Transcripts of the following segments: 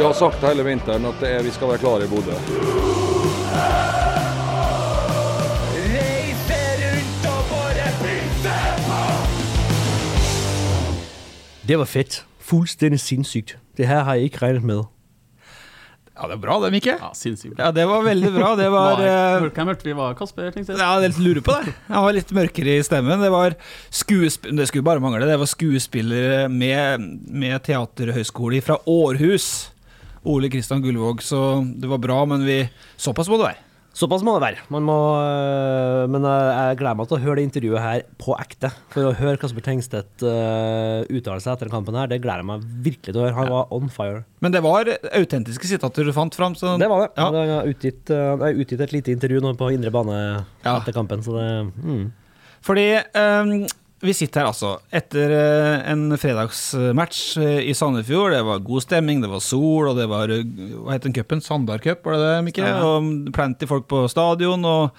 Vi har sagt hele vinteren at det er, vi skal være klare i Bodø. Det var fedt. Fuldstændig sindssygt. Det her har jeg ikke regnet med. Ja, det er bra det, Mikke. Ja, sinnssykt. Ja, det var veldig bra. Det var eh, Hvem vi var Kasper? Ja, jeg lurer på det. Han var litt mørkere i stemmen. Det var skuespill... Det skulle bare mangle. Det var skuespillere med, med teaterhøyskole fra Århus. Ole Kristian Gullvåg. Så det var bra, men vi såpass må det være. Såpass må det være. Man må, øh, men jeg gleder meg til å høre det intervjuet her på ekte. For å høre Kasper Tengstedt øh, uttale seg etter den kampen her, det gleder jeg meg virkelig til å høre. Han var on fire. Men det var autentiske sitater du fant fram. Så Det var det. Ja. Han har utgitt, øh, utgitt et lite intervju nå på indre bane Ja. etter kampen, så det mm. Fordi ehm, vi sitter her altså etter eh, en fredagsmatch eh, i Sandefjord. Det var god stemning, det var sol, og det var eh, Hva het den cupen? Sandar Cup, var det det, Mikkel? Ja. Og plenty folk på stadion. og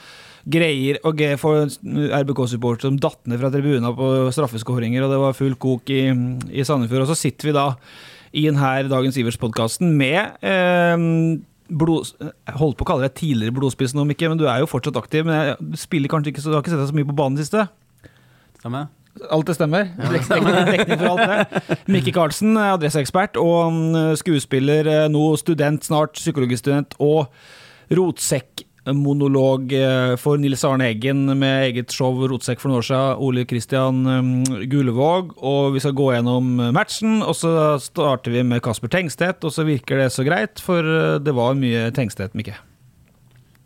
Greier og G for RBK-supportere som datt ned fra tribuna på straffeskåringer, og det var full kok i, i Sandefjord. Og så sitter vi da i denne Dagens Ivers-podkasten med eh, blod, jeg holdt på å kalle deg tidligere blodspiss nå, Mikke, men du er jo fortsatt aktiv. Men jeg, spiller kanskje ikke, så du har ikke sett deg så mye på banen siste? Stemmer? Alt det stemmer. Dekning, dekning for alt det. Mikke Karlsen, er adresseekspert og mm, skuespiller, eh, nå student snart, psykologistudent, og rotsekkmonolog eh, for Nils Arne Eggen med eget show Rotsekk for noen år siden, Ole Kristian Gullevåg. Og vi skal gå gjennom matchen, og så starter vi med Kasper Tengstedt, og så virker det så greit, for eh, det var mye Tengstedt, Mikke.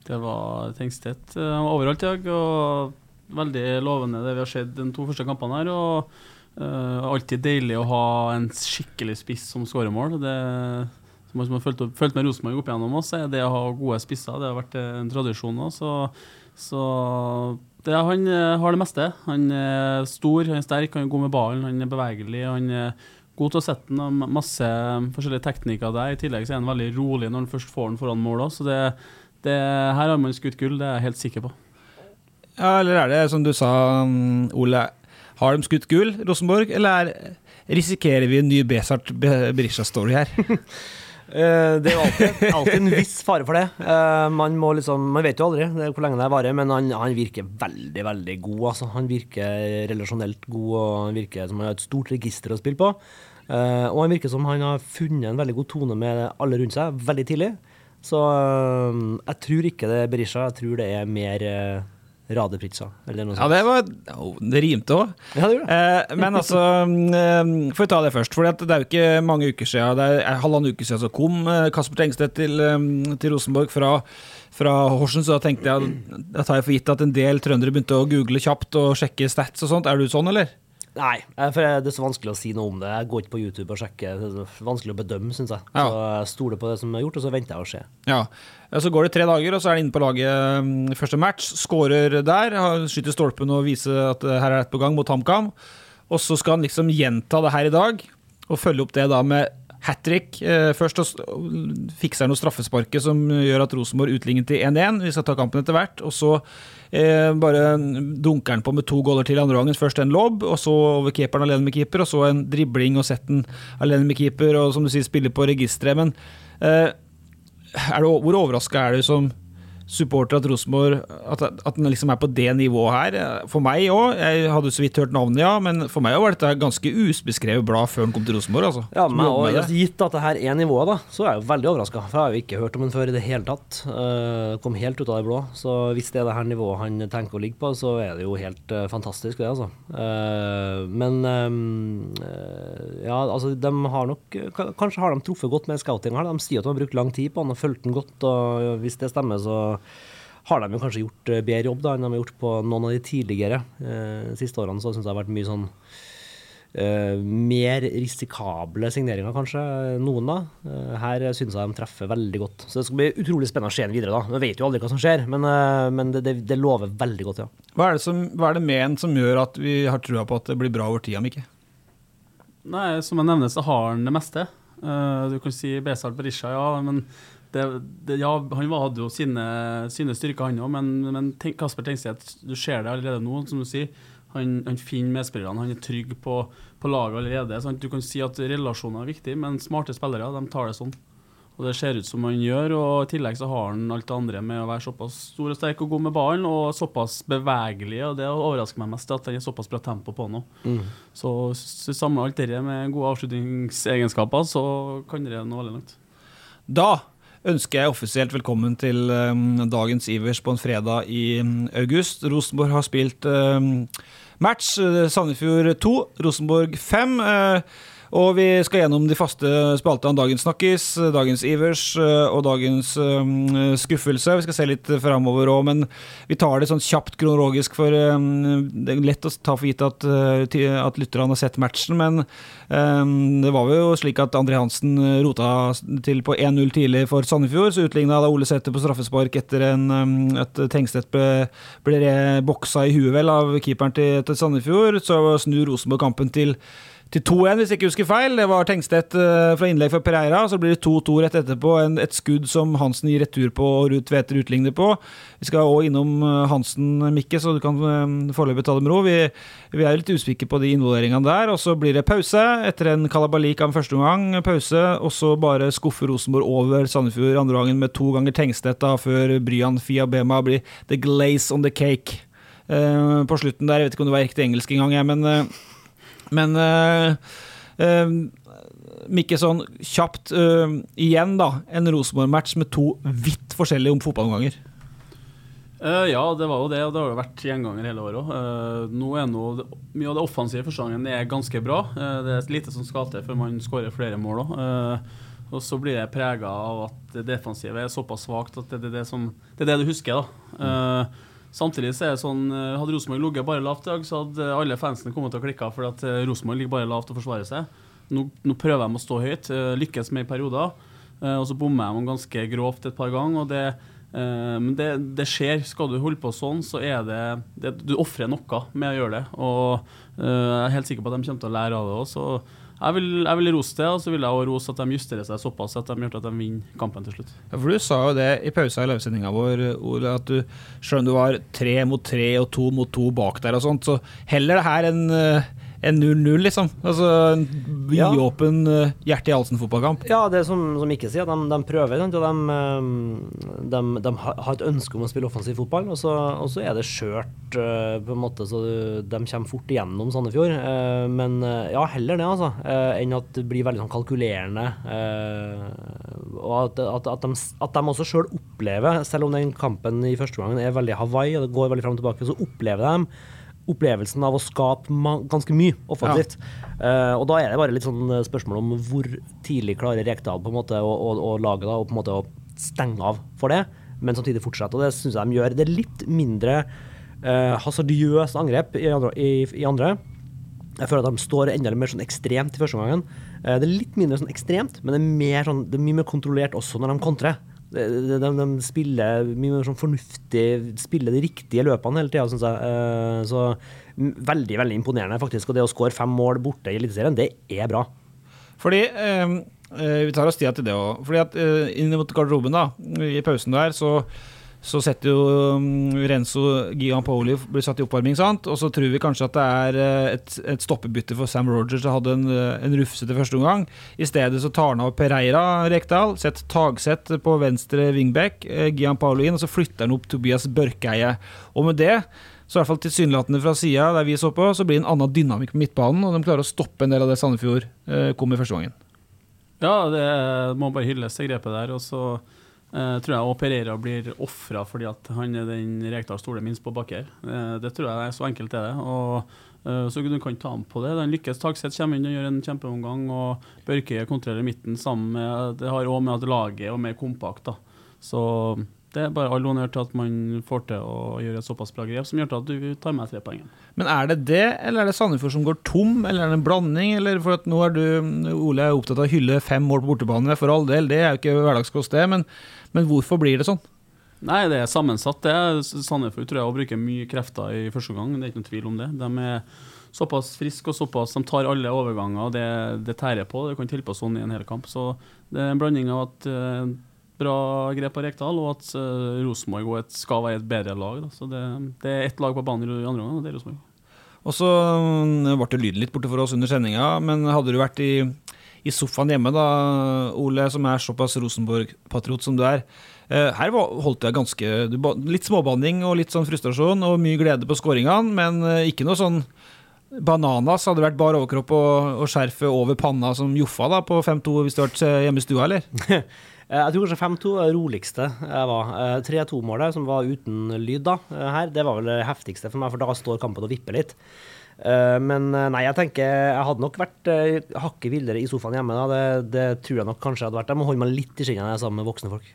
Det var Tengstedt eh, overalt i dag, og veldig lovende det vi har sett de to første kampene her. og uh, Alltid deilig å ha en skikkelig spiss som skårer mål. Det, som man har fulgt, opp, fulgt med Rosenborg opp igjennom oss, er det å ha gode spisser. Det har vært en tradisjon nå. Så, så det, han eh, har det meste. Han er stor, han er sterk, han er god med ballen, han er bevegelig. han er God til å sette den, og masse forskjellige teknikker der. I tillegg så er han veldig rolig når han først får den foran mål så det, det, her har man skutt gull, det er jeg helt sikker på. Ja, eller er det som du sa, mm, Ole, har de skutt gull, Rosenborg, eller er, risikerer vi en ny Besart Be- Berisha-story her? Eh, det er jo alltid, alltid en viss fare for det. Eh, man, liksom, man vet jo aldri hvor lenge det varer, men han, han virker veldig veldig god. Altså. Han virker relasjonelt god, og han virker som han har et stort register å spille på. Eh, og han virker som han har funnet en veldig god tone med alle rundt seg veldig tidlig. Så jeg tror ikke det er Berisha, jeg tror det er mer uh, Eller noe Ja, det var oh, Det rimte òg. Ja. Eh, men altså eh, Får vi ta det først. For det er jo ikke mange uker siden Det er halvannen uke siden så kom eh, Kasper Tengstedt til, eh, til Rosenborg fra, fra Horsen, så da tenkte jeg Da tar jeg for gitt at en del trøndere begynte å google kjapt og sjekke stats og sånt. Er du sånn, eller? Nei, eh, for det er så vanskelig å si noe om det. Jeg går ikke på YouTube og sjekker. Det er vanskelig å bedømme, syns jeg. Ja. Så jeg stoler på det som er gjort, og så venter jeg å se. Ja. Så går det tre dager, og så er han inne på laget mm, første match. Skårer der, skyter stolpen og viser at eh, her er det på gang mot HamKam. Og så skal han liksom gjenta det her i dag, og følge opp det da med hat trick. Eh, først fikser han noe straffesparket som gjør at Rosenborg utligner til 1-1. Vi skal ta kampen etter hvert. Og så eh, bare dunker han på med to goller til andre gangen. Først en lobb, og så over keeperen alene med keeper, og så en dribling og setten alene med keeper, og som du sier, spiller på registeret. Men eh, du, hvor overraska er du som supporter at Rosenborg at, at den liksom er på det nivået her? For meg òg. Jeg hadde så vidt hørt navnet, ja, men for meg var dette ganske usbeskrevet blad før den kom til Rosenborg. Altså. Ja, men og, det. Gitt at det her er nivået, da, så er jeg jo veldig overraska. For jeg har jo ikke hørt om den før i det hele tatt. Uh, kom helt ut av det blå. Så hvis det er det her nivået han tenker å ligge på, så er det jo helt uh, fantastisk, det, altså. Uh, men ja, altså, de har nok Kanskje har de truffet godt med scouting her. De sier at de har brukt lang tid på han og fulgt den godt, og hvis det stemmer, så har de jo kanskje gjort eh, bedre jobb da enn de har gjort på noen av de tidligere. Eh, de siste årene så syns jeg det har vært mye sånn eh, mer risikable signeringer, kanskje. Noen, da. Eh, her syns jeg de treffer veldig godt. Så det skal bli utrolig spennende å se den videre, da. Vi vet jo aldri hva som skjer, men, eh, men det, det, det lover veldig godt, ja. Hva er, det som, hva er det med en som gjør at vi har trua på at det blir bra over tida, Mikke? Nei, som jeg nevner, så har han det meste. Eh, du kan si Besal Berisha, ja, men det, det, ja, han hadde jo sine, sine styrker, han òg, men, men tenk, Kasper Tengstedt, du ser det allerede nå, som du sier. Han, han finner medspillerne, han er trygg på, på laget allerede. Sant? Du kan si at relasjoner er viktig, men smarte spillere de tar det sånn. Og Det ser ut som han gjør, og i tillegg så har han alt det andre med å være såpass stor og sterk og god med ballen, og såpass bevegelig. og Det overrasker meg mest at han er såpass bra tempo på nå. Så hvis du samler alt det med gode avslutningsegenskaper, så kan det nå veldig langt. Da ønsker jeg offisielt velkommen til um, dagens Ivers på en fredag i um, august. Rosenborg har spilt um, match. uh, Sandefjord 2, Rosenborg 5. Og vi skal gjennom de faste spaltene Dagens Snakkis, Dagens Ivers uh, og Dagens um, Skuffelse. Vi skal se litt framover òg, men vi tar det sånn kjapt kronologisk, for um, det er lett å ta for gitt at, at lytterne har sett matchen. Men det var jo slik at André Hansen rota til på 1-0 tidlig for Sandefjord. Så utligna da Ole Sæther på straffespark etter en, at Tengstedt ble, ble boksa i huet vel av keeperen til, til Sandefjord. Så snur Rosenborg kampen til til 2-1, hvis jeg ikke husker feil. Det var Tengstedt eh, fra innlegg for Pereira. Så blir det 2-2 rett etterpå. En, et skudd som Hansen gir retur på og Ruud Tveter utligner på. Vi skal òg innom eh, Hansen, Mikke, så du kan uh, foreløpig ta det med ro. Vi, vi er litt usikre på de involveringene der. Og så blir det pause etter en kalabalik av en første omgang. Pause, og så bare skuffer Rosenborg over Sandefjord andre gangen med to ganger Tengstedt da, før Bryan Fiabema blir the glaze on the cake. Uh, på slutten der, jeg vet ikke om det var riktig engelsk engang, jeg, men eh, men eh, eh, Mikke, sånn kjapt eh, igjen, da. En Rosenborg-match med to vidt forskjellige om fotballomganger. Uh, ja, det var jo det, og det har jo vært gjenganger hele året òg. er nå det- mye av det offensive første gangen er ganske bra. Uh, det er lite som skal til før man skårer flere mål òg. og så blir det prega av at det defensive er såpass svakt at det, det, er det, som, det er det du husker. da. Samtidig så er det sånn eh, Hadde Rosenborg ligget bare lavt i dag, så hadde alle fansene kommet til å klikke for at eh, Rosenborg ligger bare lavt og forsvarer seg. Nå, nå prøver de å stå høyt, eh, lykkes med i perioder, og så bommer de ganske grovt et par ganger. og det men det, det skjer. Skal du holde på sånn, så er det, det Du ofrer noe med å gjøre det. Og jeg er helt sikker på at de kommer til å lære av det òg. Jeg vil, jeg vil rose det, og så vil jeg også rose at de justerer seg såpass at de gjør at de vinner kampen til slutt. Ja, for Du sa jo det i pausa i livesendinga vår, Ole, at du selv om du var tre mot tre og to mot to bak der og sånt, så heller det her enn eh, en 0-0, liksom. Altså en Ja. vidåpen ja. hjerte-i-halsen-fotballkamp. Ja, det er som, som Ikke sier, de, de prøver, og de, eh, de, de har et ønske om å spille offensiv fotball, og så, og så er det skjørt, eh, på en måte, så de kommer fort igjennom Sandefjord. Eh, Men eh, ja, heller det, altså, eh, enn at det blir veldig sånn kalkulerende. eh, Og at, at, at, de, at de også sjøl opplever, selv om den kampen i første gangen er veldig Hawaii, og det går veldig fram og tilbake, så opplever de opplevelsen av å skape ganske mye offensivt. Eh, og da er det bare litt sånn eh, spørsmål om hvor tidlig klarer Rekdal på en måte å, å, og lage da, og på en måte å stenge av for det, men samtidig fortsette. Og det syns jeg de gjør. Det er litt mindre uh, hasardiøst angrep i andre, i, i andre. Jeg føler at de står enda mer sånn ekstremt i første omgangen. Uh, det er litt mindre sånn ekstremt, men det er, mer sånn, det er mye mer kontrollert også når de kontrer. De, de, de, spiller mye mer sånn fornuftig, spiller de riktige løpene hele tida, syns jeg. Eh, så veldig, veldig imponerende, faktisk. Og det å skåre fem mål borte i Eliteserien, det er bra. Fordi eh, eh, Vi tar oss tida til det òg. Eh, inn mot garderoben, da, i pausen der, så, så setter jo um, Renzo Giampoli blir satt i oppvarming, sant? og så tror vi kanskje at det er eh, et, et stoppebytte for Sam Rogers som hadde en, eh, en rufsete første omgang. I stedet så tar han av Pereira Rekdal, setter Tagseth på venstre wingback, eh, Giampoli inn, og så flytter han opp Tobias Børkeie. Og med det så i hvert fall tilsynelatende fra sida der vi så på, så blir det en annen dynamikk på midtbanen, og de klarer å stoppe en del av det Sandefjord kom i første gangen. Ja, det må bare hylles, det grepet der. Og så eh, tror jeg opererer Pereira blir ofra fordi at han er den Rekdal stoler minst på bak her. Eh, det tror jeg er så enkelt er det. Og uh, så du kan ta ham på det. Den lykkes. Tagseth kommer inn og gjør en kjempeomgang, og Børke kontrollerer midten sammen med Det har òg med at laget er mer kompakt, da. Så Det er bare all honnør til at man får til å gjøre et såpass bra grep som gjør til at du tar med tre poeng. Men er det det, eller er det Sandefjord som går tom, eller er det en blanding? Eller for at nå er du, Ole, er opptatt av å hylle fem mål på bortebane, for all del, det er jo ikke hverdagskost, det. Men, men hvorfor blir det sånn? Nei, det er sammensatt. det. Sandefjord tror jeg å bruke mye krefter i første gang, det er ikke noen tvil om det. De er såpass friske og såpass De tar alle overganger, og det, det tærer på. Det kan tilpå sånn i en hel kamp. Så det er en blanding av at uh, bra grep av Rekdal, og at uh, Rosenborg skal være et bedre lag. Da. Så det, det er ett lag på banen i andre omgang, og det er Rosenborg. Og så mm, ble det lyden litt borte for oss under sendinga, men hadde du vært i, i sofaen hjemme, da, Ole, som er såpass Rosenborg-patriot som du er. eh, Her holdt jeg ganske Litt småbanning og litt sånn frustrasjon og mye glede på skåringene, men eh, ikke noe sånn Bananas hadde vært bar overkropp og, og skjerfet over panna som Joffa da på 5-2 hvis du hadde vært hjemme i stua, eller? Eh, Jeg tror kanskje 5-2 er det roligste jeg var. Eh, 3-2-målet, som var uten lyd da, eh, her, det var vel det heftigste for meg, for da står kampen og vipper litt. Eh, Men eh, nei, jeg tenker jeg hadde nok vært eh, hakket villere i sofaen hjemme. da, det, det tror jeg nok kanskje hadde vært. Jeg må holde meg litt i skinnet når jeg er sammen med voksne folk.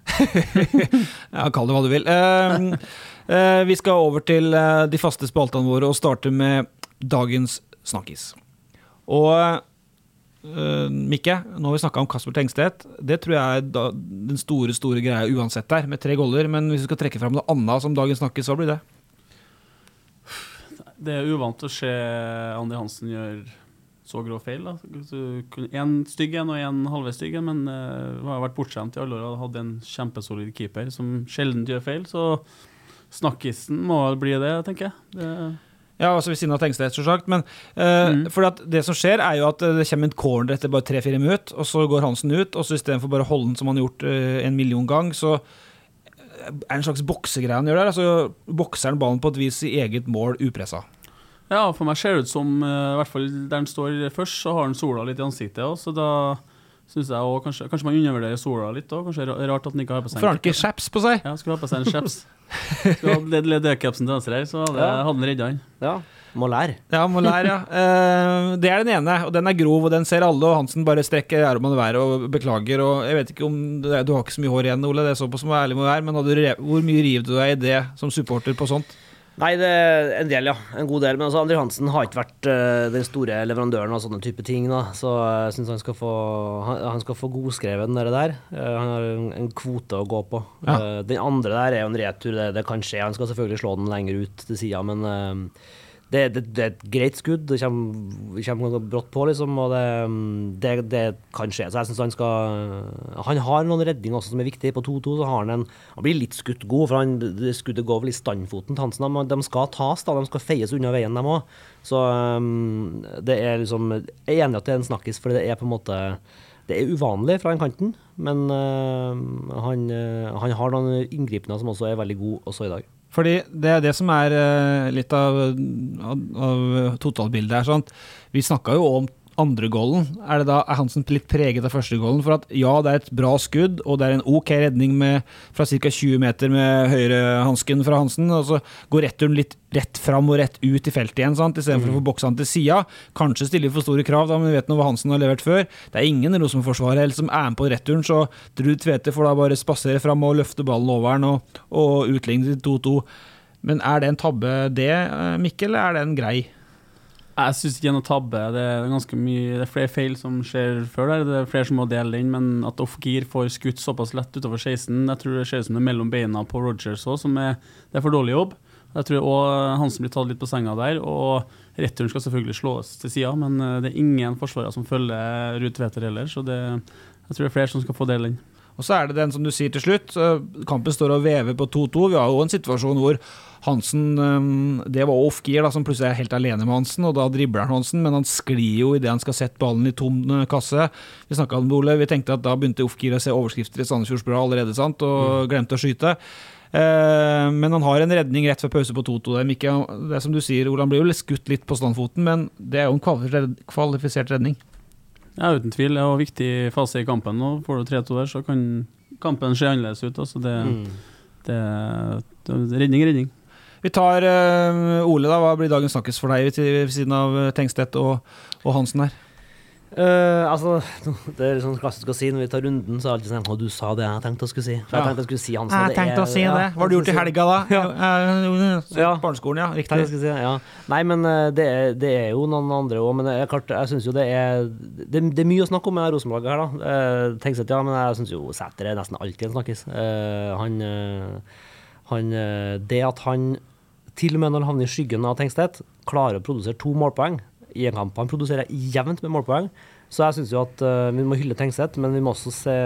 Ja, kall det hva du vil. Eh, eh, vi skal over til de faste spaltene våre og starte med dagens snakkis. Og Uh, Mikke, nå har vi snakka om Kasper Tengstedt. Det tror jeg er da, den store store greia uansett der, med tre goller. Men hvis vi skal trekke fram noe annet som dagens snakkis, hva blir det? Det er uvant å se Andi Hansen gjøre så grå feil. Én stygg en og én halvveis stygg en, men uh, har vært bortskjemt i alle år og hadde en kjempesolid keeper som sjelden gjør feil. Så snakkisen må vel bli det, tenker jeg. Det, Ja, altså ved siden av Tengstedt, så sagt. Men uh, Mm. for at det som skjer, er jo at det kommer en corner etter bare tre-fire minutter, og så går Hansen ut, og så istedenfor bare å holde den som han har gjort uh, en million gang, så er en slags boksegreie han gjør der. Altså bokser han ballen på et vis i eget mål, upressa. Ja, for meg ser det ut som, eh, i hvert fall der han står først, så har han sola litt i ansiktet Også, så da synes jeg også, kanskje, kanskje man undervurderer sola litt òg. Kanskje det er rart at han ikke har på seg Hvorfor har ikke chaps på seg? Ja, skulle ha på seg en chaps. Skulle ha ledd ledekapsen til venstre her, så hadde, Ja. hadde han redda han. Ja, må lære. Ja, må ja. Eh, det er den ene, og den er grov, og den ser alle, og Hansen bare strekker armene i været og beklager, og jeg vet ikke om er, Du har ikke så mye hår igjen, Ole, det er såpass må ærlig må være, men hadde du hvor mye river du deg i det som supporter på sånt? Nei, det er en del, ja. En god del. Men altså, André Hansen har ikke vært uh, den store leverandøren av sånne type ting, da. Så jeg syns han skal få Han, han skal få godskrevet den der. der. Eh, han har en, en kvote å gå på. Ja. Uh, den andre der er jo en retur, det, det kan skje. Han skal selvfølgelig slå den lenger ut til sida, men det, det, det er et greit skudd. Det kommer, kommer brått på, liksom, og det, det, kan skje. Så jeg syns han skal Han har noen redninger også som er viktige. På 2-2 så har han en Han blir litt skutt god, for han, det skuddet går vel i standfoten til Hansen. Men de skal tas, da. De skal feies unna veien, dem òg. Så um, det er liksom Jeg er enig at det er en snakkis, for det er på en måte det er uvanlig fra den kanten, men uh, han, uh, han har noen inngripener som også er veldig gode også i dag. Fordi det er det som er eh, litt av, av, totalbildet her. Sant? Vi snakka jo om andre goalen. Er, det da, er Hansen litt preget av første goalen? For at ja, det er et bra skudd, og det er en ok redning med, fra ca. 20 meter med høyrehansken fra Hansen. Og så går returen litt rett fram og rett ut i feltet igjen, sant? istedenfor Mm. å få boksa han til sida. Kanskje stiller for store krav, da, men vi vet nå hva Hansen har levert før. Det er ingen Rosenborg-forsvarer som er med på returen, så Drud Tvete får da bare spasere fram og løfte ballen over den og, og utligne til 2-2. Men er det en tabbe, det, eh, Mikkel, eller er det en grei? Jeg syns ikke det er noe tabbe. Det er ganske mye Det er flere feil som skjer før der. Det er flere som må dele den, men at Off-Gear får skutt såpass lett utover 16, jeg tror det ser ut som det er mellom beina på Rogers òg, som er Det er for dårlig jobb. Jeg tror òg Hansen blir tatt litt på senga der, og returen skal selvfølgelig slås til sida, men eh, det er ingen forsvarere som følger Ruud Tveter heller, så det, jeg tror det er flere som skal få dele den. Og så er det den som du sier til slutt. Kampen står og vever på 2-2. Vi har jo en situasjon hvor Hansen eh, Det var off-gear, da, som plutselig er helt alene med Hansen, og da dribler han Hansen, men han sklir jo idet han skal sette ballen i tom eh, kasse. Vi snakka om det, Ole. Vi tenkte at da begynte off-gear å se overskrifter i Sandefjords Blad allerede, sant, og glemte å skyte. Eh, men han har en redning rett før pause på 2-2. der, Det er som du sier, Ole, han blir jo skutt litt på standfoten, men det er jo en kvalifisert redning. Ja, uten tvil. Det er en viktig fase i kampen. Nå får du 3-2 der, så kan kampen se annerledes ut. Altså det, det, det, redning, redning. Vi tar uh, Ole, da. Hva blir dagens snakkes for deg ved siden av Tengstedt og, og Hansen her? Eh, altså, det er sånn klassisk å si når vi tar runden, så er det alltid sånn Å, du sa det jeg tenkte å skulle si. For jeg tenkte jeg skulle si Hansen. Jeg det tenkte er- å si ja, det. Hva har du gjort i helga, da? Ja. Ja. Ja. Barneskolen, ja. Jeg Riktig. skulle si, ja. Nei, men eh, det er, det er jo noen andre òg. Men er klart, jeg syns jo det er det, det er mye å snakke om med Rosenborg her, da. Eh, Tenkset, ja, men jeg syns jo Sæter er nesten alltid en snakkis. Eh, han, eh, han eh, Det at han til og med når han havner i skyggen av Tengstedt, klarer å produsere to målpoeng i en kamp. Han produserer jevnt med målpoeng. Så jeg syns jo at uh, vi må hylle Tengseth, men vi må også se,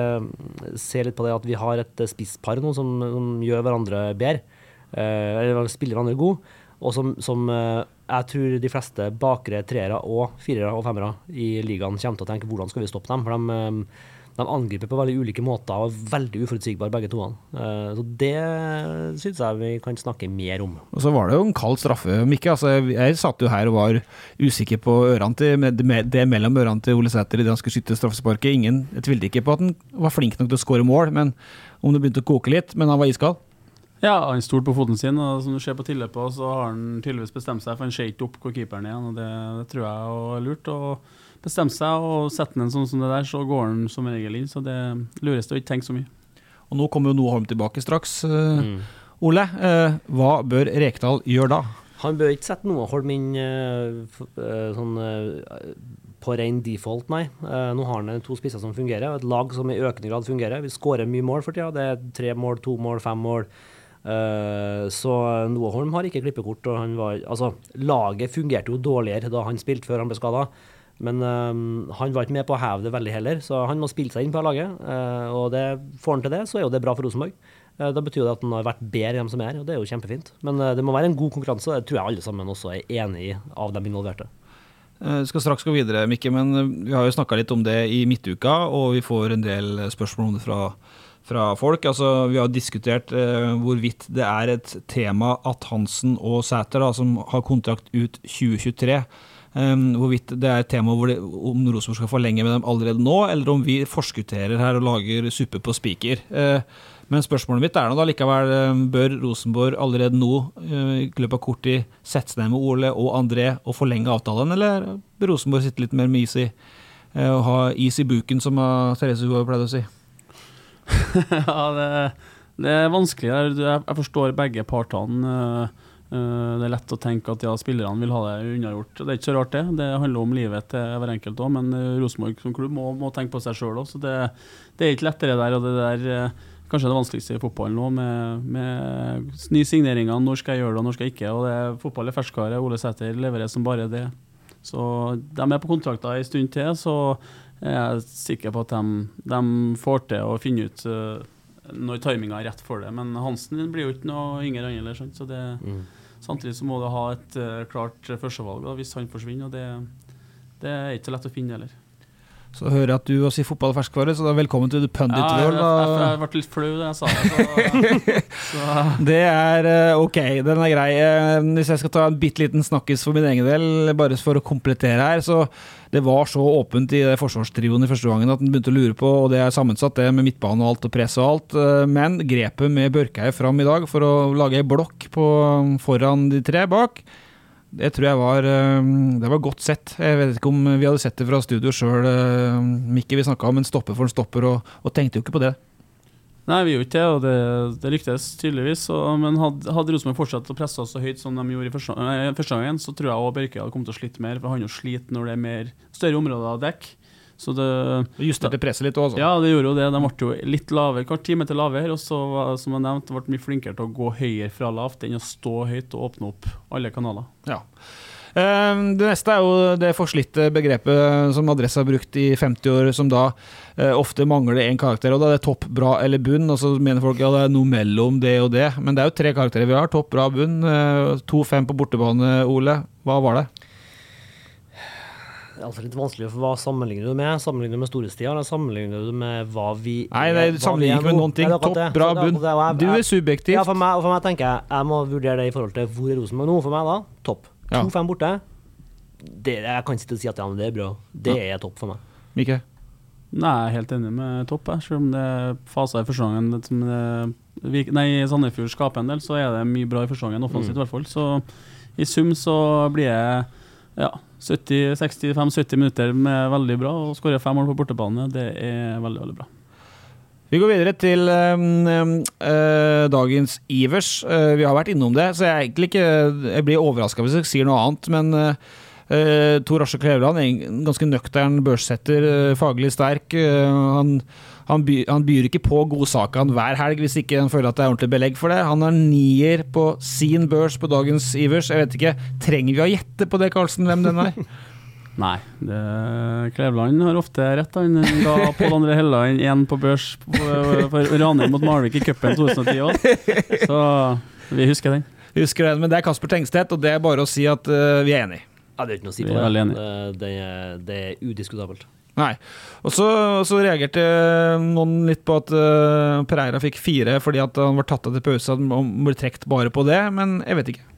se litt på det at vi har et eh, spisspar nå som, som gjør hverandre bedre. Uh, eller spiller hverandre gode. Og som, som uh, jeg tror de fleste bakre treere og firere og femmere i ligaen kommer til å tenke hvordan skal vi stoppe dem. For de, de angriper på veldig ulike måter og er veldig uforutsigbare begge to. Eh, Så det syns jeg vi kan snakke mer om. Og så var det jo en kald straffe, Mikke. Altså, jeg, satt jo her og var usikker på ørene til, med, med, det mellom ørene til Ole Sæter idet han skulle skyte straffesparket. Ingen, jeg tvilte ikke på at han var flink nok til å skåre mål, men om det begynte å koke litt. Men han var iskald. Ja, han stolte på foten sin, og som du ser på tilløpet, så har han tydeligvis bestemt seg, for han ser ikke opp hvor keeperen er, og det, det tror jeg er lurt. å bestemme seg og sette den sånn som det der, så går den som regel inn. Så det lureste er å ikke tenke så mye. Og nå kommer jo Noe Holm tilbake straks. Mm. Ole, eh, hva bør Rekdal gjøre da? Han bør ikke sette noe Holm inn eh, eh, sånn eh, på ren default, nei. Eh, nå har han eh, to spisser som fungerer, og et lag som i økende grad fungerer. Vi skårer mye mål for tida. Det er tre mål, to mål, fem mål. Eh, så Noah Holm har ikke klippekort. Og han var, altså, laget fungerte jo dårligere da han spilte, før han ble skada. Men eh, han var ikke med på å heve det veldig heller, så han må spille seg inn på laget. eh, og det, får han til det, så er jo det bra for Rosenborg. Eh, Da betyr det at han har vært bedre enn dem som er, og det er jo kjempefint. Men eh, det må være en god konkurranse, og det tror jeg alle sammen også er enig i, av de involverte. Vi skal straks gå videre, Mikke, men vi har jo snakka litt om det i midtuka, og vi får en del spørsmål om det fra, fra folk. Altså, vi har diskutert hvorvidt det er et tema at Hansen og Sæter, da, som har kontrakt ut 2023, eh, hvorvidt det er et tema det, om Rosenborg skal forlenge med dem allerede nå, eller om vi forskutterer her og lager suppe på spiker. Eh, men spørsmålet mitt er nå da likevel, eh, bør Rosenborg allerede nå eh, i løpet av kort tid sette seg ned med Ole og André og forlenge avtalen, eller bør Rosenborg sitte litt mer med is i eh, og ha is i buken, som Therese Johaug pleide å si? ja, det, det er vanskelig. Jeg forstår begge partene. Eh, Det er lett å tenke at ja, spillerne vil ha det unnagjort. Det er ikke så rart, det. Det handler om livet til hver enkelt òg, men eh, Rosenborg som klubb må, må tenke på seg sjøl òg. Så det, det er ikke lettere der. og det der eh, Kanskje det vanskeligste i fotballen nå, med, med nye signeringer. Når skal jeg gjøre det, og når skal jeg ikke? Og det, Fotball er ferskvare. Ole Sæter leverer som bare det. Så de er på kontrakter en stund til, så jeg er sikker på at de, de får til å finne ut når timinga er rett for det. Men Hansen blir jo ikke noe yngre heller, så det, samtidig så må du ha et eh, klart førstevalg da, hvis han forsvinner. og det, det er ikke så lett å finne heller. Så hører jeg at du også sier fotball er ferskvare, så da velkommen til The Pundit Ja, World. da. jeg ble litt flau da jeg sa det. Så, så Det er eh, ok, den er grei. Eh, Hvis jeg skal ta en bitte liten snakkis for min egen del, bare for å komplettere her, så det var så åpent i det forsvarstrioen i første gangen at en begynte å lure på, og det er sammensatt det med midtbane og alt og press og alt, eh, men grepet med Børkeie fram i dag for å lage ei blokk på, foran de tre bak, det tror jeg var, eh, det var godt sett. Jeg vet ikke om vi hadde sett det fra studio sjøl, Mikke. Vi snakka om en stopper for en stopper, og, og tenkte jo ikke på det. Nei, vi gjorde ikke det, og det, det lyktes tydeligvis. Og, men hadde, hadde Rosenborg fortsatt å presse oss så høyt som de gjorde i første, første gangen, så tror jeg også Børke hadde kommet til å slite mer, for han jo sliter når det er mer større områder å dekke. Så det det Justerte presset litt òg, altså. Ja, det gjorde jo det. De ble jo litt lavere, kvart time til lavere. Og så, som jeg nevnte, ble mye flinkere til å gå høyere fra lavt enn å stå høyt og åpne opp alle kanaler. Ja. Eh, Det neste er jo det forslitte begrepet som Adresse har brukt i 50 år, som da eh, ofte mangler én karakter. og Da er det topp, bra eller bunn. Og så mener folk ja, det er noe mellom det og det. Men det er jo tre karakterer vi har. Topp, bra, bunn. Eh, 2-5 på bortebane, Ole. Hva var det? Det altså litt vanskelig, for hva sammenligner du med? Sammenligner du med storhetstida, eller sammenligner du med hva vi Nei, nei, du sammenligner er ikke med noen ting. Topp, det. bra, bunn. Du er subjektiv. Ja, for meg, for meg tenker jeg jeg må vurdere det i forhold til hvor er Rosenborg nå. For meg, da, topp. Ja. 2-5 borte. Det, jeg kan sitte og si at ja, men det er bra. Det er topp for meg. Mikke? Nei, jeg er helt enig med Topp, jeg. selv om det er faser i første gangen som det, Vik- nei, Sandefjord skaper en del, så er det mye bra i første gangen, offensivt i hvert fall. Så i sum så blir jeg ja, 65-70 minutter med veldig bra, og skårer fem mål på bortebane. Det er veldig, veldig bra. Vi går videre til øh, øh, dagens Ivers. Uh, vi har vært innom det, så jeg, ikke, jeg blir overraska hvis jeg sier noe annet. Men øh, Tor Asje Kleveland ganske nøktern børssetter, faglig sterk. han, han, by, han, byr ikke på godsakene hver helg hvis ikke han føler at det er ordentlig belegg for det. Han har nier på sin børs på dagens Ivers. Jeg vet ikke, Trenger vi å gjette på det, Karlsen, hvem den er? Nei, det, Klevland har ofte rett. Han ga Pål André Helland én på børs for Ranheim mot Malvik i cupen 2010 òg, så vi husker den. Husker den, Men det er Kasper Tengstedt, og det er bare å si at uh, vi er enige. Ja, Det er ikke noe å si på det. Det, det, er, det er udiskutabelt. Nei. Og så, reagerte noen litt på at uh, Pereira fikk fire fordi at han var tatt av til pause. Han ble trukket bare på det, men jeg vet ikke.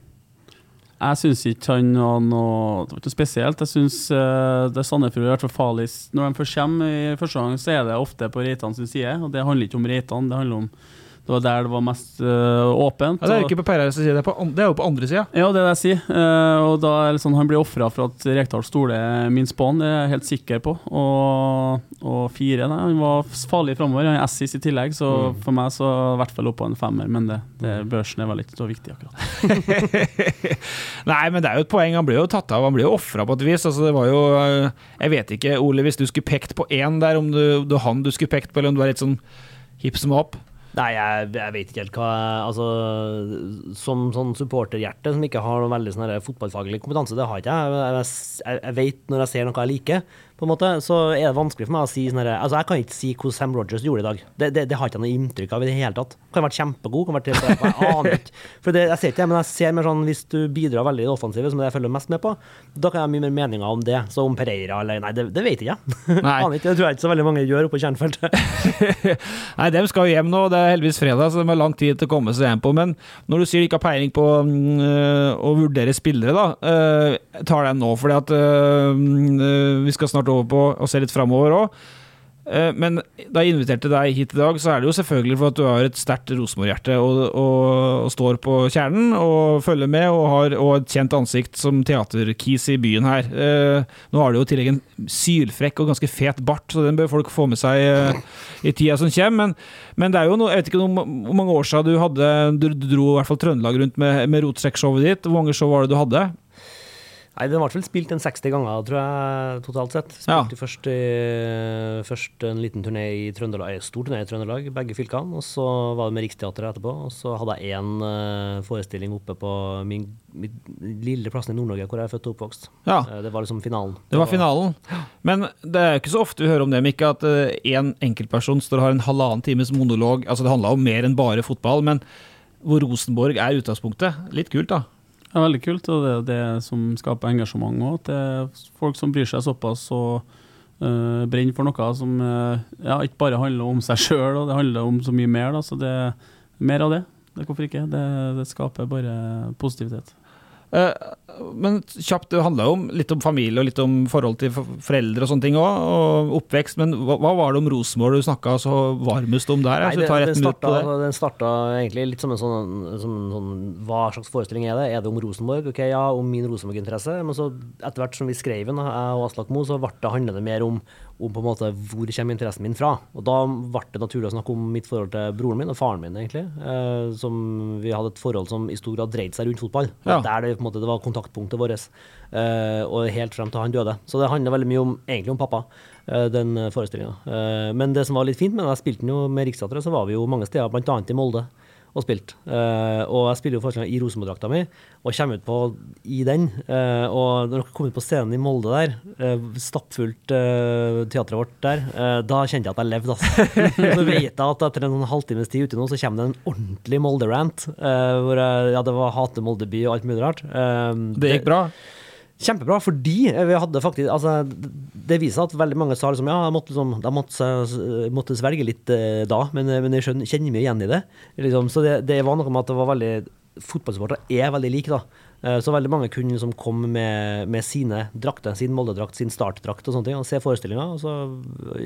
Jeg syns ikke han var noe, noe spesielt. Jeg syns uh, det Sandefjord har vært for farlig. Når de først kommer i første gang, så er det ofte på Reitan sin side. Og det handler ikke om Reitan, det handler om det var der det var mest uh, åpent. Ja, det er jo ikke på Perhaus side, det, det, er jo på andre sida. Ja, det er det jeg sier. Uh, og da er det sånn, Han blir ofra for at Rekdal stoler på han, det er jeg helt sikker på. Og, og fire, nei, han var farlig framover. Han er Assis i tillegg, så mm. for meg så i hvert fall opp på en femmer. Men det, det, børsen er vel ikke så viktig akkurat. nei, men det er jo et poeng. Han blir jo tatt av, han blir jo ofra på et vis. Altså, det var jo eh, Jeg vet ikke, Ole, hvis du skulle pekt på én der, om du, du han du skulle pekt på, eller om du er litt sånn hipp som opp? Nei, jeg, jeg, vet ikke helt hva Altså, Som sånn supporterhjerte som ikke har noen veldig sånn fotballfaglig kompetanse, det har ikke jeg. Jeg, jeg. jeg, vet når jeg ser noe jeg liker, på en måte, så er det vanskelig for meg å si sånn Altså, jeg kan ikke si hvordan Sam Rogers gjorde i dag. Det, det, det har ikke jeg noe inntrykk av i det hele tatt. Kan ha vært kjempegod, kan ha vært helt, jeg aner ikke. For det, jeg ser ikke det, men jeg ser mer sånn hvis du bidrar veldig i det offensive, som det jeg følger mest med på, da kan jeg ha mye mer meninger om det. Så om Pereira eller Nei, det, det vet jeg ikke. Aner ikke. Det tror jeg ikke så veldig mange gjør oppe på kjernefeltet. nei, dem skal jo hjem nå. Det er heldigvis fredag, så de har lang tid til å komme seg hjem på. Men når du sier du ikke har peiling på øh, å vurdere spillere, da, øh, tar den nå. fordi at øh, vi skal snart over på å se litt framover òg. Eh, men da jeg inviterte deg hit i dag, så er det jo selvfølgelig for at du har et sterkt Rosenborg-hjerte og, og, og, står på kjernen og følger med og har og et kjent ansikt som teaterkis i byen her. Eh, nå har du jo i tillegg en sylfrekk og ganske fet bart, så den bør folk få med seg eh, i tida som kommer. Men, men, det er jo noe, jeg vet ikke hvor mange år siden du hadde du dro i hvert fall Trøndelag rundt med, med rotsekkshowet ditt. Hvor mange show var det du hadde? Nei, Den ble vel spilt en 60 ganger, tror jeg, totalt sett. Spilte ja. først, først, en liten turné i Trøndelag, en stor turné i Trøndelag, begge fylkene. Og så var det med Riksteatret etterpå. Og så hadde jeg én uh, forestilling oppe på min, min lille plassen i Nord-Norge, hvor jeg er født og oppvokst. Ja. Uh, det var liksom finalen. Det var finalen. Men det er ikke så ofte vi hører om det, Mikke, at én en enkeltperson står og har en halvannen times monolog. Altså Det handla om mer enn bare fotball, men hvor Rosenborg er utgangspunktet. Litt kult, da. Det er veldig kult, og det er det som skaper engasjement òg. Det er folk som bryr seg såpass og uh, brenner for noe som uh, ja, ikke bare handler om seg sjøl, det handler om så mye mer. Da, så det er mer av det. det hvorfor ikke? Det, det skaper bare positivitet. Uh, men kjapt, det handla jo litt om familie og litt om forhold til foreldre og sånne ting òg, og oppvekst. Men hva, var det om Rosenborg du snakka så varmest om der? Nei, det, den, starta, den starta egentlig litt som en sånn, som sånn, Hva slags forestilling er det? Er det om Rosenborg? Ok, ja, om min Rosenborg-interesse. Men så etter hvert som vi skrev den, jeg og Aslak Moe, så ble det handlet det mer om om på en måte hvor kommer interessen min fra. Og da ble det naturlig å snakke om mitt forhold til broren min og faren min, egentlig. Eh, som vi hadde et forhold som i stor grad dreide seg rundt fotball. Ja. Der det, på en måte, det var kontaktpunktet vårt. Eh, og helt frem til han døde. Så det handler veldig mye om, egentlig om pappa, eh, den forestillinga. Eh, men det som var litt fint med da jeg spilte den jo med Riksteatret, så var vi jo mange steder, bl.a. i Molde og spilt. Uh, og jeg spiller jo forestillinga i Rosenborg-drakta mi og kommer ut på i den. Uh, og når dere kom ut på scenen i Molde der, uh, stappfullt teatret vårt der, da kjente jeg at jeg levde, altså. så vet jeg at etter en halvtimes tid ute nå, så kommer det en ordentlig Molde-rant. hvor jeg, ja, det var hate Molde by og alt mulig rart. det gikk bra? Kjempebra, fordi vi hadde faktisk altså, Det viser at veldig mange sa liksom, ja, jeg måtte, liksom, jeg måtte, måtte svelge litt eh, da, men, men jeg skjønner, kjenner mye igjen i det. Liksom, så det, det, var noe med at det var veldig Fotballsupportere er veldig like, da. Eh, så veldig mange kunne liksom komme med, med sine drakter, sin Molde-drakt, sin startdrakt og sånne ting, og se forestillinga og så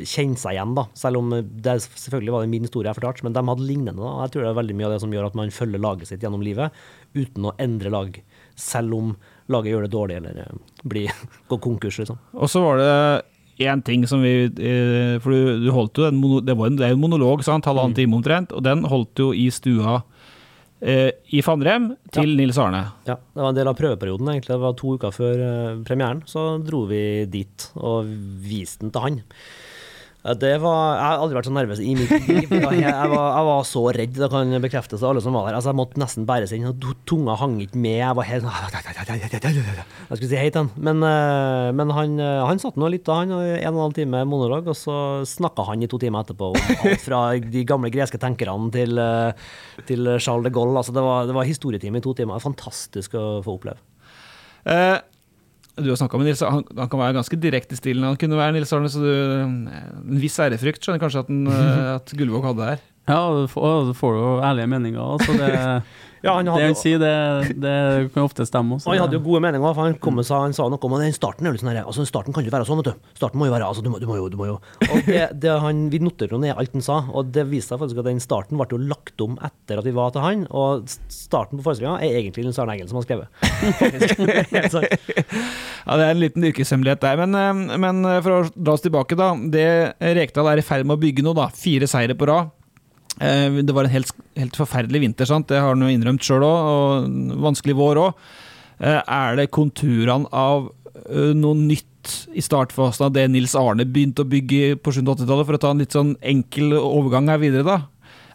kjenne seg igjen, da. Selv om det selvfølgelig var det min historie jeg fortalte, men de hadde lignende. da. Jeg tror det er veldig mye av det som gjør at man følger laget sitt gjennom livet uten å endre lag. Selv om laget gjør det dårlig eller eh, blir, går konkurs, liksom. Og så var det én ting som vi eh, For du, du holdt jo den det, var en, det er jo en monolog, sant? halvannen time omtrent, og den holdt du jo i stua eh, i Fannrem til Nils Arne. Ja, det var en del av prøveperioden, egentlig. Det var to uker før eh, premieren. Så dro vi dit og viste den til han. Det var, jeg har aldri vært så nervøs i mitt liv. Jeg jeg var, jeg var så redd, det kan bekreftes av alle som var der. Altså, jeg måtte nesten bæres inn. og Tunga hang ikke med. Jeg var helt Jeg skulle si hei til han. Men, eh, men han, eh, han satt nå litt da, han. En og en halv time monolog, og så snakka han i to timer etterpå alt fra de gamle greske tenkerne til, eh, til Charles de Gaulle. Altså, det, var, det var historietime i to timer. Fantastisk å få oppleve. Eh, du har snakka med Nils han, han kan være ganske direkte i stilen. Han kunne være Nils Arne, så du En viss ærefrykt skjønner kanskje at, den, at Gullvåg hadde her. Ja, du får, du får jo ærlige meninger. Så det, Ja, han det hadde han jo- sier, det, det kan ofte stemme. også. Og han hadde jo gode meninger, for han kom og sa, han sa noe om at den starten er jo sånn her, altså starten kan ikke være sånn, vet du. Starten må jo være altså, du må, du må jo, du må jo. Og det, det han, Vi noterte jo ned alt han sa, og det viste seg faktisk at den starten ble jo lagt om etter at vi var til han, og starten på forestillinga er egentlig Nils Arne Eggen som har skrevet. Det. Ja, Det er en liten yrkeshemmelighet der. Men, eh, men eh, for å dra oss tilbake, da. Det Rekdal er i ferd med å bygge nå, da. Fire seire på rad. Eh, Det var en helt, helt forferdelig vinter, sant? det har han jo innrømt sjøl òg, og vanskelig vår òg. Er det konturene av eh, noe nytt i startfasen av det Nils Arne begynte å bygge på 70-80-tallet, for å ta en litt sånn enkel overgang her videre, da?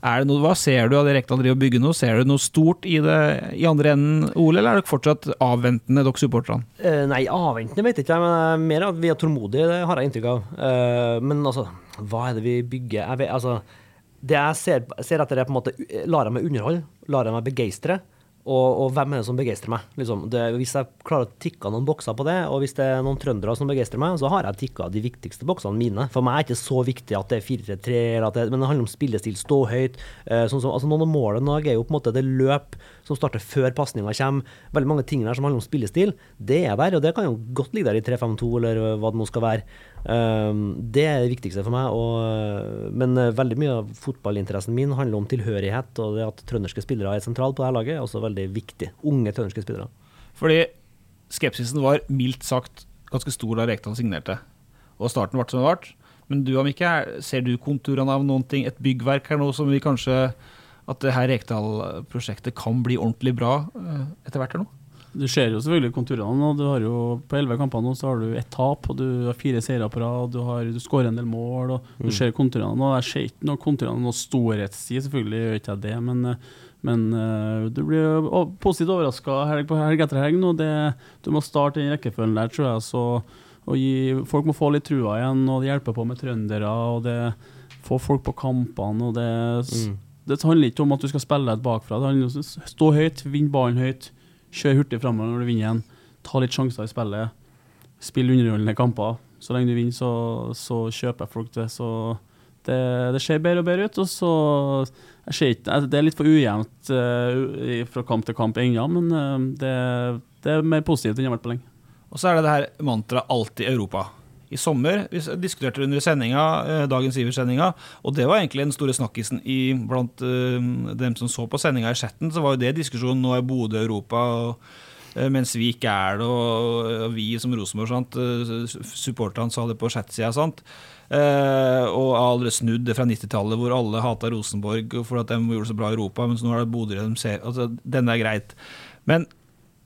Er det noe, Hva ser du av det Rekdal driver og bygger nå? Ser du noe stort i det i andre enden, Ole, eller er dere fortsatt avventende, dere supporterne? Eh, nei, avventende vet jeg ikke, men eh, mer at vi er tålmodige, det har jeg inntrykk av. Eh, men altså, hva er det vi bygger? Jeg vet, altså, det jeg ser, ser etter, er på en måte eh, Lar jeg meg underholde? Lar jeg meg begeistre? Og, og hvem er det som begeistrer meg? Liksom, det, hvis jeg klarer å tikke noen bokser på det, og hvis det er noen trøndere som begeistrer meg, så har jeg tikka de viktigste boksene mine. For meg er det ikke så viktig at det er 4-3-3, eller at det- men det handler om spillestil, stå høyt. Eh, sånn som, altså Noen av målene er jo på en måte det løp som starter før pasninga kommer. Veldig mange ting der som handler om spillestil, det er der, og det kan jo godt ligge der i 3-5-2, eller hva det nå skal være. Um, det er det viktigste for meg. Og, men eh, veldig mye av fotballinteressen min handler om tilhørighet, og det at trønderske spillere er sentrale på dette laget, er også veldig viktig. Unge trønderske spillere. Fordi skepsisen var mildt sagt ganske stor da Rekdal signerte. Og starten ble som den ble. Men du Mikke, ser du konturene av noen ting, et byggverk her nå som vi kanskje At det her Rekdal-prosjektet kan bli ordentlig bra eh, etter hvert her nå? Du ser jo selvfølgelig konturene. og du har jo På elleve kamper nå så har du ett tap, og du har fire seire på rad. Du, har- du skårer en del mål, og du ser konturene. og Jeg ser ikke noe konturene noe storhetstid, selvfølgelig gjør ikke jeg det, men, eh, men uh, du blir positivt overraska helg på helg etter helg nå. Det, du må starte den rekkefølgen der, tror jeg. så og gi, Folk må få litt trua igjen, og det hjelper på med trøndere. og det Få folk på kampene. og det, det handler ikke om at du skal spille et bakfra. Det handler om å stå høyt, vinne ballen høyt. Kjør hurtig framover når du vinner igjen. Ta litt sjanser i spillet. Spill underholdende kamper. Så lenge du vinner, så, så kjøper folk det. Så det, det ser bedre og bedre ut. Og så altså, Det er litt for ujevnt eh, fra kamp til kamp ennå, men eh, det, det er mer positivt enn det har vært på lenge. Og så er det det her mantraet 'alltid Europa'. I sommer vi diskuterte det under sendinga, eh, dagens Iver-sendinga, og det var egentlig den store snakkisen i, blant eh, dem som så på sendinga i chatten. Så var jo det diskusjonen. Nå er Bodø Europa, og, eh, mens vi ikke er det, og, vi som Rosenborg, sant. eh, Supporterne sa det på chatsida, sant. Eh, og aldri snudd fra 90-tallet, hvor alle hata Rosenborg for at de gjorde det så bra i Europa, mens nå er det Bodø de ser altså, Denne er greit. Men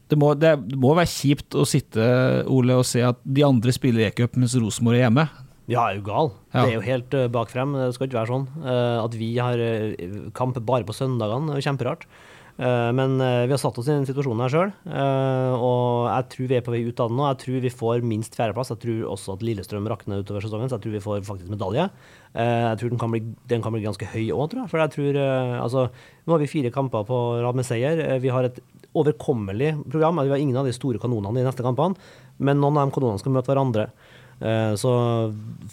det må, det, må være kjipt å sitte Ole, og se at de andre spiller e-cup mens Rosenborg er hjemme. Ja, er jo gal. Ja. Det er jo helt uh, bak frem. Det skal ikke være sånn. Eh, at vi har eh, kamp bare på søndagene, er jo kjemperart. Eh, men eh, vi har satt oss i den situasjonen her sjøl, og jeg tror vi er på vei ut av den nå. Jeg tror vi får minst fjerdeplass. Jeg tror også at Lillestrøm rakner utover sesongen, så jeg tror vi får faktisk medalje. Eh, jeg tror den kan bli, den kan bli ganske høy òg, tror jeg. For jeg tror eh, Altså, nå har vi fire kamper på rad med seier. Eh, Vi har et overkommelig program. Vi har ingen av de store kanonene i neste kampene, men noen av de kanonene skal møte hverandre. Eh, Så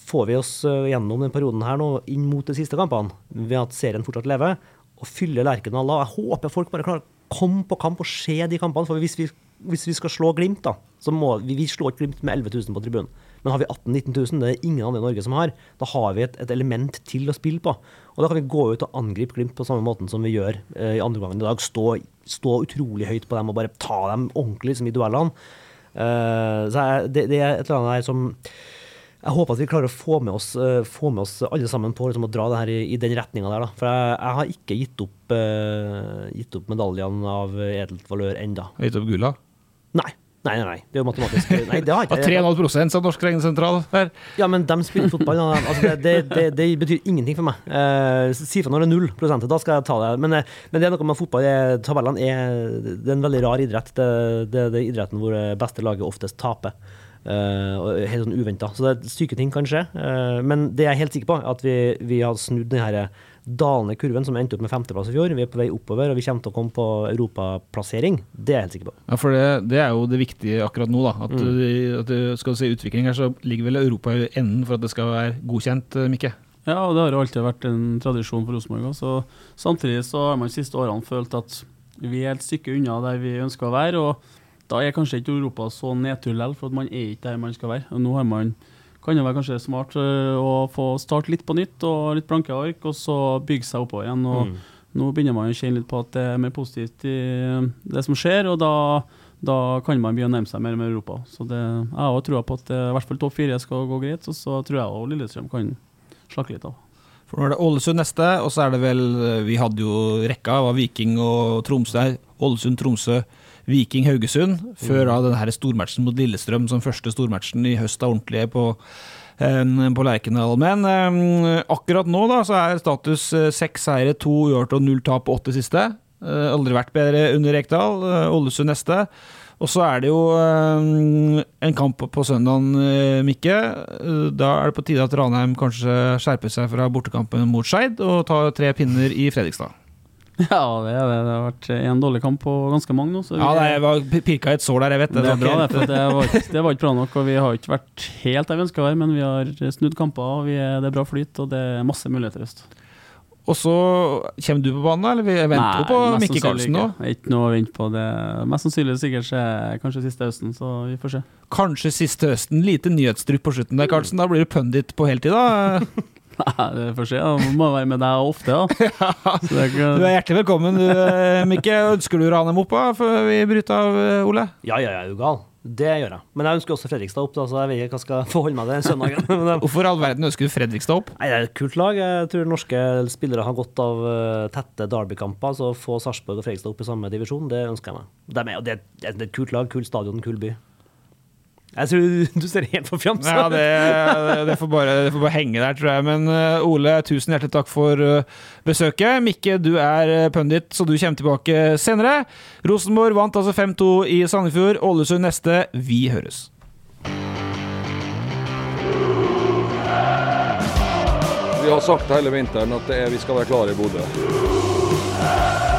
får vi oss eh, gjennom den perioden her nå inn mot de siste kampene, ved at serien fortsatt lever, og fyller Lerkendal. Jeg håper folk bare klarer å komme på kamp og se de kampene. For hvis vi hvis vi skal slå Glimt, da, så må vi, vi slår Glimt med 11 000 på tribunen. Men har vi 18 000-19 000, det er ingen andre i Norge som har, da har vi et, et element til å spille på. Og da kan vi gå ut og angripe Glimt på samme måten som vi gjør eh, i andre gangen i dag. Stå, stå utrolig høyt på dem og bare ta dem ordentlig liksom, i duellene. Uh, så jeg, det, det er et eller annet der som jeg håper at vi klarer å få med oss, eh, få med oss alle sammen på liksom, å dra det her i, i den retninga der. Da. For jeg, jeg har ikke gitt opp, uh, gitt opp medaljene av edelt valør ennå. Gitt opp gulla? Nei. Nei, nei, nei. Det er jo matematisk Nei, det har ikke jeg. 3,5 sa Norsk Regnesentral her. Ja, men de spiller fotball. Altså, det, det, det, det betyr ingenting for meg. Uh, si fra når det er null prosent, da skal jeg ta det. Men, men det er noe med fotball. Tabellene er, det er en veldig rar idrett. Det, det, det er idretten hvor det beste laget oftest taper. Eh, og helt sånn uventa. Så det, er syke ting kan skje. Eh, men det jeg er helt sikker på, er at vi, vi har snudd den her dalende kurven som endte opp med femteplass i fjor. Vi er på vei oppover, og vi kommer til å komme på europaplassering. Det er jeg helt sikker på. Ja, for det, det er jo det viktige akkurat nå. da At, du- at du skal du se utvikling her, så ligger vel Europa i enden for at det skal være godkjent, eh, Mikke? Ja, og det har jo alltid vært en tradisjon for Rosenborg. Samtidig så har man de siste årene følt at vi er et stykke unna der vi ønsker å være. og Da er kanskje ikke Europa så nedtur likevel, for at man er ikke der man skal være. Og nå har man, kan det være kanskje smart øh, å få starte litt på nytt og litt blanke ark, og så bygge seg oppover igjen. og Nå begynner man å kjenne litt på at det er mer positivt i det som skjer, og da, da kan man begynne å nærme seg mer med Europa. Så det, jeg har også på at eh, i hvert fall topp fire skal gå greit, og så tror jeg også Lillestrøm kan slakke litt av. For nå er det Ålesund neste, og så er det vel eh, Vi hadde jo rekka, var Viking og Tromsø her. Ålesund, Tromsø, Viking, Haugesund. Før da denne stormatchen mot Lillestrøm som første stormatchen i høst er ordentlig på, eh, på Lerkendal. Men eh, akkurat nå da så er status eh, seks seire, to uavgjort og null tap på åtte siste. Aldri vært bedre under Rekdal. Ålesund neste. Og så er det jo en kamp på søndagen, Mikke. Da er det på tide at Ranheim kanskje skjerper seg fra bortekampen mot Skeid og tar tre pinner i Fredrikstad. Ja, det, er det. det har vært en dårlig kamp på ganske mange nå. Ja, det er- var pirka i et sår der, jeg vet det, er var bra, det, det var, det var ikke bra nok. Og vi har ikke vært helt der vi ønska å være, men vi har snudd kamper. og vi er, Det er bra flyt, og det er masse muligheter i øst. Og så kommer du på banen? Eller vi venter Nei, på Mikke Karlsen nå. ikke. Ikke noe å vente på. Det Mest sannsynlig sikkert skjer kanskje siste høsten, så vi får se. Kanskje siste høsten. Lite nyhetsdrypp på slutten der, Karlsen. Da blir du pundit på heltid, da. Nei, det får se. Må være med deg ofte, da. Så det er Du er hjertelig velkommen, du, eh, Mikke. Ønsker du å rane dem opp da, før vi bryter av, eh, Ole? Ja, ja, ja, er du gal? Det gjør jeg. Men jeg ønsker også Fredrikstad opp, da, så jeg vet ikke hva jeg skal forholde meg til den søndagen. Hvorfor i all verden ønsker du Fredrikstad opp? Nei, det er et kult lag. Jeg tror norske spillere har godt av tette tette derbykamper. Så å få Sarpsborg og Fredrikstad opp i samme divisjon, det ønsker jeg meg. Er, det, er, det er et kult lag, kult stadion, kul by. Jeg tror du, ser helt forfjamsa Ja, det, det, får bare, det får bare henge der, tror jeg. Men eh, Ole, tusen hjertelig takk for eh, besøket. Mikke, du er uh, pundit, så du kommer tilbake senere. Rosenborg vant altså 5-2 i Sandefjord. Ålesund neste. Vi høres. Vi har sagt hele vinteren at det er, vi skal være klare i Bodø.